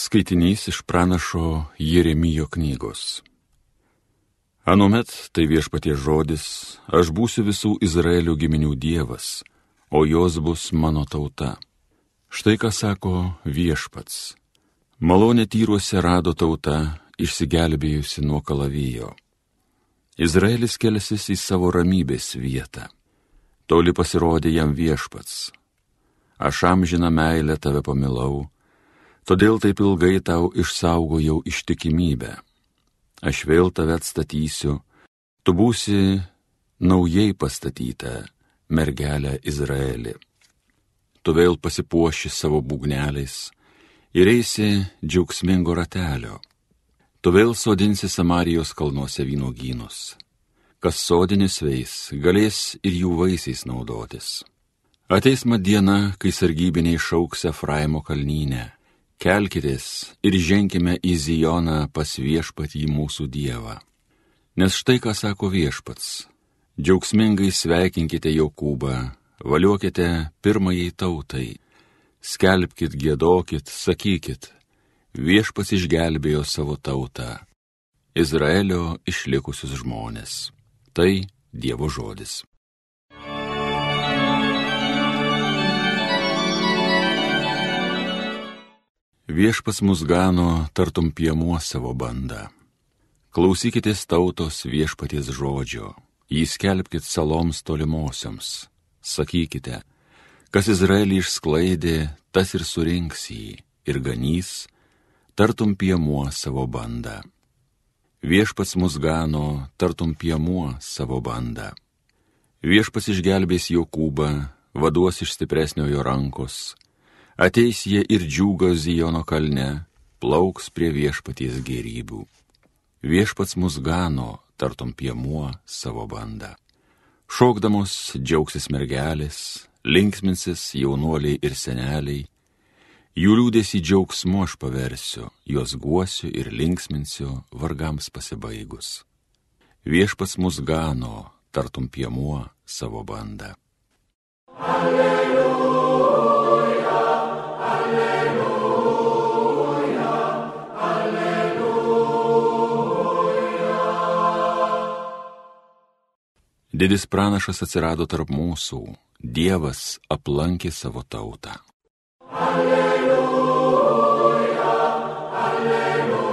Skaitinys iš pranašo Jeremijo knygos. Anuomet tai viešpatie žodis, aš būsiu visų Izraelio giminių dievas, o jos bus mano tauta. Štai ką sako viešpats. Malonė tyruose rado tauta, išsigelbėjusi nuo kalavijo. Izraelis kelsis į savo ramybės vietą. Toli pasirodė jam viešpats. Aš amžiną meilę tave pamilau Todėl taip ilgai tau išsaugojau ištikimybę. Aš vėl tave atstatysiu, tu būsi naujai pastatyta mergelė Izraeli. Tu vėl pasipuoši savo būgneliais ir eisi džiaugsmingo ratelio. Tu vėl sodinsi Samarijos kalnuose vynogynus. Kas sodinis veis, galės ir jų vaisiais naudotis. Ateis mat diena, kai sargybiniai šauks Efraimo kalnynę Kelkitės ir ženkime į Zijoną pas viešpatį mūsų Dievą. Nes štai ką sako viešpats. Džiaugsmingai sveikinkite Jokūbą, valiuokite pirmajai tautai, skelbkite, gėdokit, sakykit, viešpats išgelbėjo savo tautą, Izraelio išlikusius žmonės. Tai Dievo žodis. Viešpas mus gano tartum piemuo savo bandą. Klausykitės tautos viešpaties žodžio, jį skelbkite saloms tolimosioms. Sakykite, kas Izraelį išsklaidė, tas ir surinks jį ir ganys, tartum piemuo savo bandą. Viešpats mus gano tartum piemuo savo bandą. Viešpats išgelbės Jokūbą, vaduos iš stipresniojo rankos, Ateis jie ir džiūga Zijono kalne, plauks prie viešpaties gerybių. Viešpats mus gano, tartum piemuo savo bandą. Šokdamos džiaugsis mergelės, linksminsis jaunuoliai ir seneliai. Jų liūdėsi džiaugsmu aš paversiu, juos guosiu ir linksminsiu vargams pasibaigus. Viešpats mus gano, tartum piemuo savo bandą. Didis pranašas atsirado tarp mūsų, Dievas aplankė savo tautą. Alleluja, alleluja,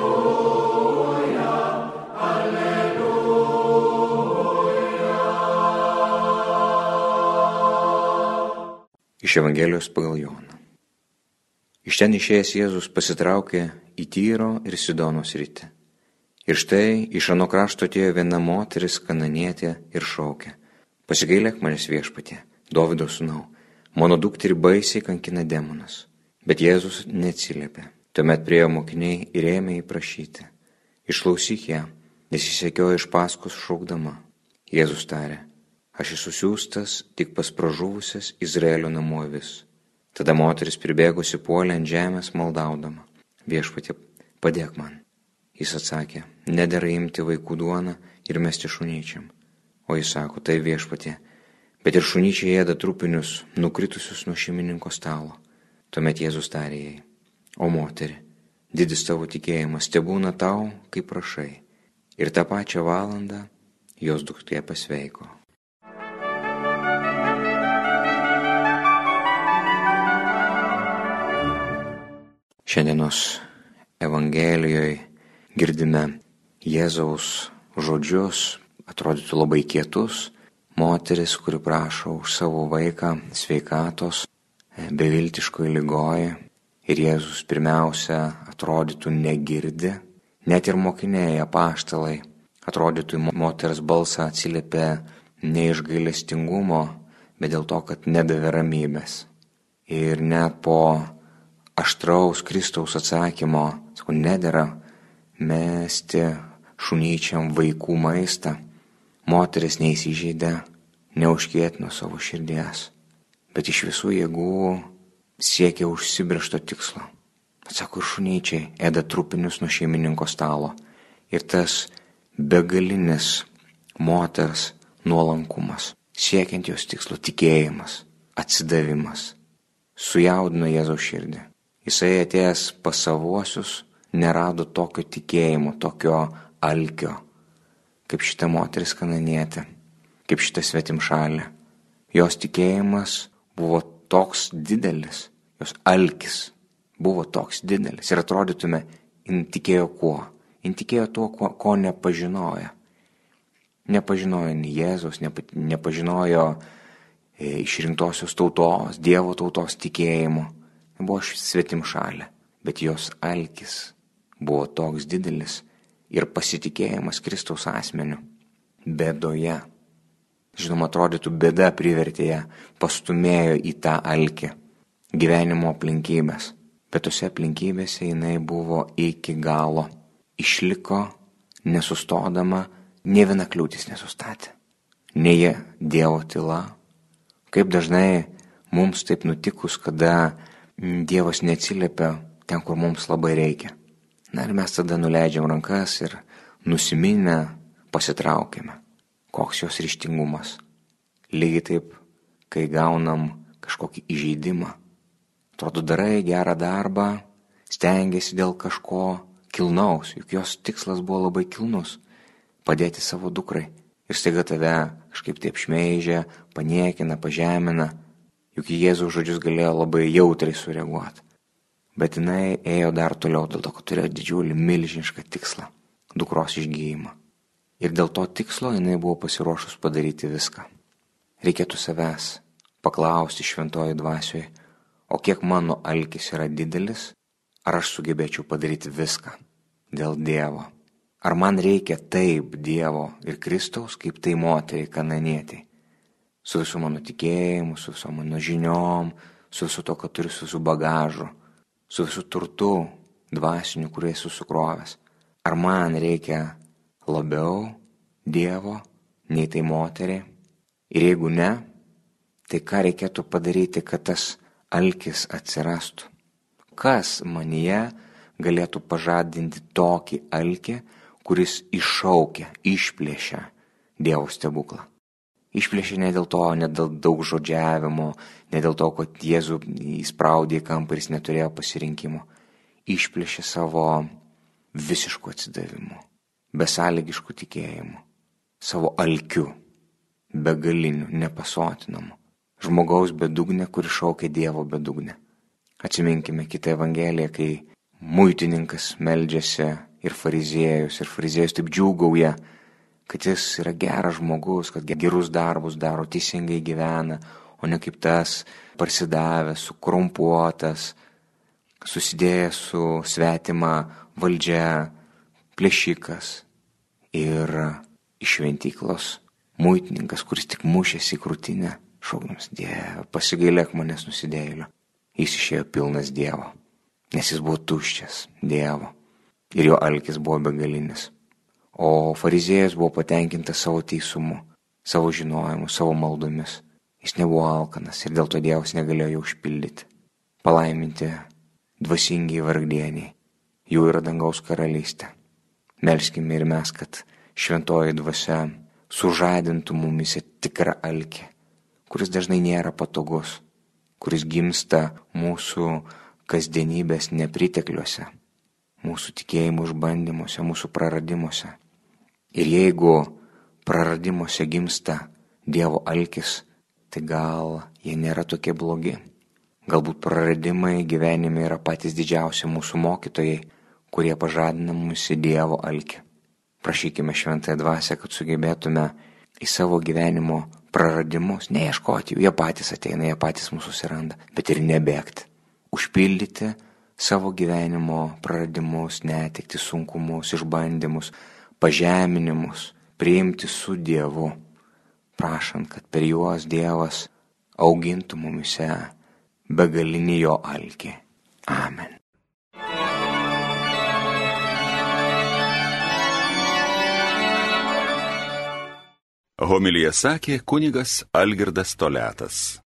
alleluja. Iš Evangelijos pagal Joną. Iš ten išėjęs Jėzus pasitraukė į Tyro ir Sidonos rytį Ir štai iš ano krašto atėjo viena moteris kananietė ir šaukė. Pasigailėk manęs viešpatė, Dovido sūnau, mano dukterį baisiai kankina demonas. Bet Jėzus neatsiliepė. Tuomet priejo mokiniai ir ėmė įprašyti. Išklausyk ją, nes jis sekiojo iš paskos šaukdama. Jėzus tarė, aš esu siūstas tik pas pražuvusias Izraelio namuovis. Tada moteris pribėgusi puolė ant žemės maldaudama. Viešpatė, padėk man. Jis atsakė, nedėra imti vaikų duoną ir mesti šunyčiam. O jis sako, tai viešpatė, bet ir šunyčiai ėda trupinius, nukritusius nuo šeimininko stalo. Tuomet Jėzus tarė jai, o moteri, didis tavo tikėjimas, te būna tau, kaip prašai. Ir tą pačią valandą jos duktė pasveiko. Šiandienos Evangelijoje girdime Jėzaus žodžius, atrodytų labai kietus, moteris, kuri prašo už savo vaiką sveikatos, e, beviltiškoje lygoje ir Jėzus pirmiausia atrodytų negirdi, net ir mokiniai apaštalai atrodytų moters balsą atsiliepė ne iš gailestingumo, bet dėl to, kad nedavė ramybės. Ir net po aštraus Kristaus atsakymo, sakau, nedėra mesti šunyčiam vaikų maistą, moteris neįsižeidė, neužkėtino savo širdies, bet iš visų jėgų siekė užsibriešto tikslo. Atsako ir šunyčiai ėda trupinius nuo šeimininko stalo. Ir tas begalinis moters nuolankumas, siekiant jos tikslo tikėjimas, atsidavimas, sujaudino Jėzaus širdį. Jisai atėjęs pas savuosius nerado tokio tikėjimo, tokio alkio, kaip šita moteris kananietė, kaip šita svetimšalė. Jos tikėjimas buvo toks didelis, jos alkis buvo toks didelis ir atrodytume, jin tikėjo kuo? Jin tikėjo tuo, ko, ko nepažinojo. Nepažinojo nei Jėzus, nepa, nepažinojo e, išrinktosios tautos, Dievo tautos tikėjimo. Buvo svetim šalia, bet jos alkis buvo toks didelis ir pasitikėjimas Kristaus asmeniu. Bėdoje. Žinoma, atrodytų, bėda privertė ją, pastumėjo į tą alkį gyvenimo aplinkybės. Bet tose aplinkybėse jinai buvo iki galo. Išliko nesustodama, ne viena kliūtis nesustatė. Neje Dievo tyla. Kaip dažnai mums taip nutikus, kada Dievas neatsiliepia ten, kur mums labai reikia. Na ir mes tada nuleidžiam rankas ir nusiminę pasitraukiame. Koks jos ryštingumas. Lygiai taip, kai gaunam kažkokį įžeidimą. Atrodo, darai gerą darbą, stengiasi dėl kažko kilnaus, juk jos tikslas buvo labai kilnus - padėti savo dukrai. Ir staiga tave kažkaip taip šmeižia, paniekina, pažemina. Juk į Jėzų žodžius galėjo labai jautriai sureaguoti. Bet jinai ėjo dar toliau dėl to, kad turėjo didžiulį milžinišką tikslą - dukros išgyjimą. Ir dėl to tikslo jinai buvo pasiruošus padaryti viską. Reikėtų savęs paklausti šventoji dvasioje, o kiek mano alkis yra didelis, ar aš sugebėčiau padaryti viską dėl Dievo. Ar man reikia taip Dievo ir Kristaus, kaip tai moteriai kananėtai. Su visų mano tikėjimu, su viso mano žiniom, su visu to, ką turiu, su visų bagažu su visų turtu dvasiniu, kurį esu sukrovęs. Ar man reikia labiau Dievo nei tai moteriai? Ir jeigu ne, tai ką reikėtų padaryti, kad tas alkis atsirastų? Kas manyje galėtų pažadinti tokį alkį, kuris iššaukia, išplėšia Dievo stebuklą? Išplėšė ne dėl to, ne dėl daug žodžiavimo, ne dėl to, kad Jėzų įspraudė kampą ir jis neturėjo pasirinkimo. Išplėšė savo visiškų atsidavimų, besąlygiškų tikėjimų, savo alkių, begalinių, nepasotinamų, žmogaus bedugnė, kuri šaukia Dievo bedugnę. Atsiminkime kitą Evangeliją, kai muitininkas meldžiasi ir fariziejus, ir fariziejus taip džiūgauja, kad jis yra geras žmogus, kad gerus darbus daro, teisingai gyvena, o ne kaip tas parsidavęs, sukorumpuotas, susidėjęs su svetima valdžia, plėšikas ir iš šventyklos muitininkas, kuris tik mušėsi į krūtinę, šaukdamas Dieve, pasigailėk manęs nusidėjėlio. Jis išėjo pilnas Dievo, nes jis buvo tuščias Dievo ir jo alkis buvo begalinis. O fariziejus buvo patenkintas savo teisumu, savo žinojimu, savo maldomis. Jis nebuvo alkanas ir dėl to Dievas negalėjo jo užpildyti. Palaiminti dvasingiai vargdieniai, jų yra dangaus karalystė. Melskime ir mes, kad šventoji dvasia sužadintų mumise tikrą alkį, kuris dažnai nėra patogus, kuris gimsta mūsų kasdienybės nepritekliuose, mūsų tikėjimų išbandymuose, mūsų praradimuose. Ir jeigu praradimuose gimsta Dievo alkis, tai gal jie nėra tokie blogi. Galbūt praradimai gyvenime yra patys didžiausi mūsų mokytojai, kurie pažadina mūsų Dievo alkį. Prašykime šventąją dvasę, kad sugebėtume į savo gyvenimo praradimus neieškoti jų, jie patys ateina, jie patys mūsų susiranda, bet ir nebėgti. Užpildyti savo gyvenimo praradimus, netikti sunkumus, išbandymus, pažeminimus priimti su Dievu, prašant, kad per juos Dievas augintų mumise begalinį jo alkį. Amen. Homilyje sakė kunigas Algirdas Toletas.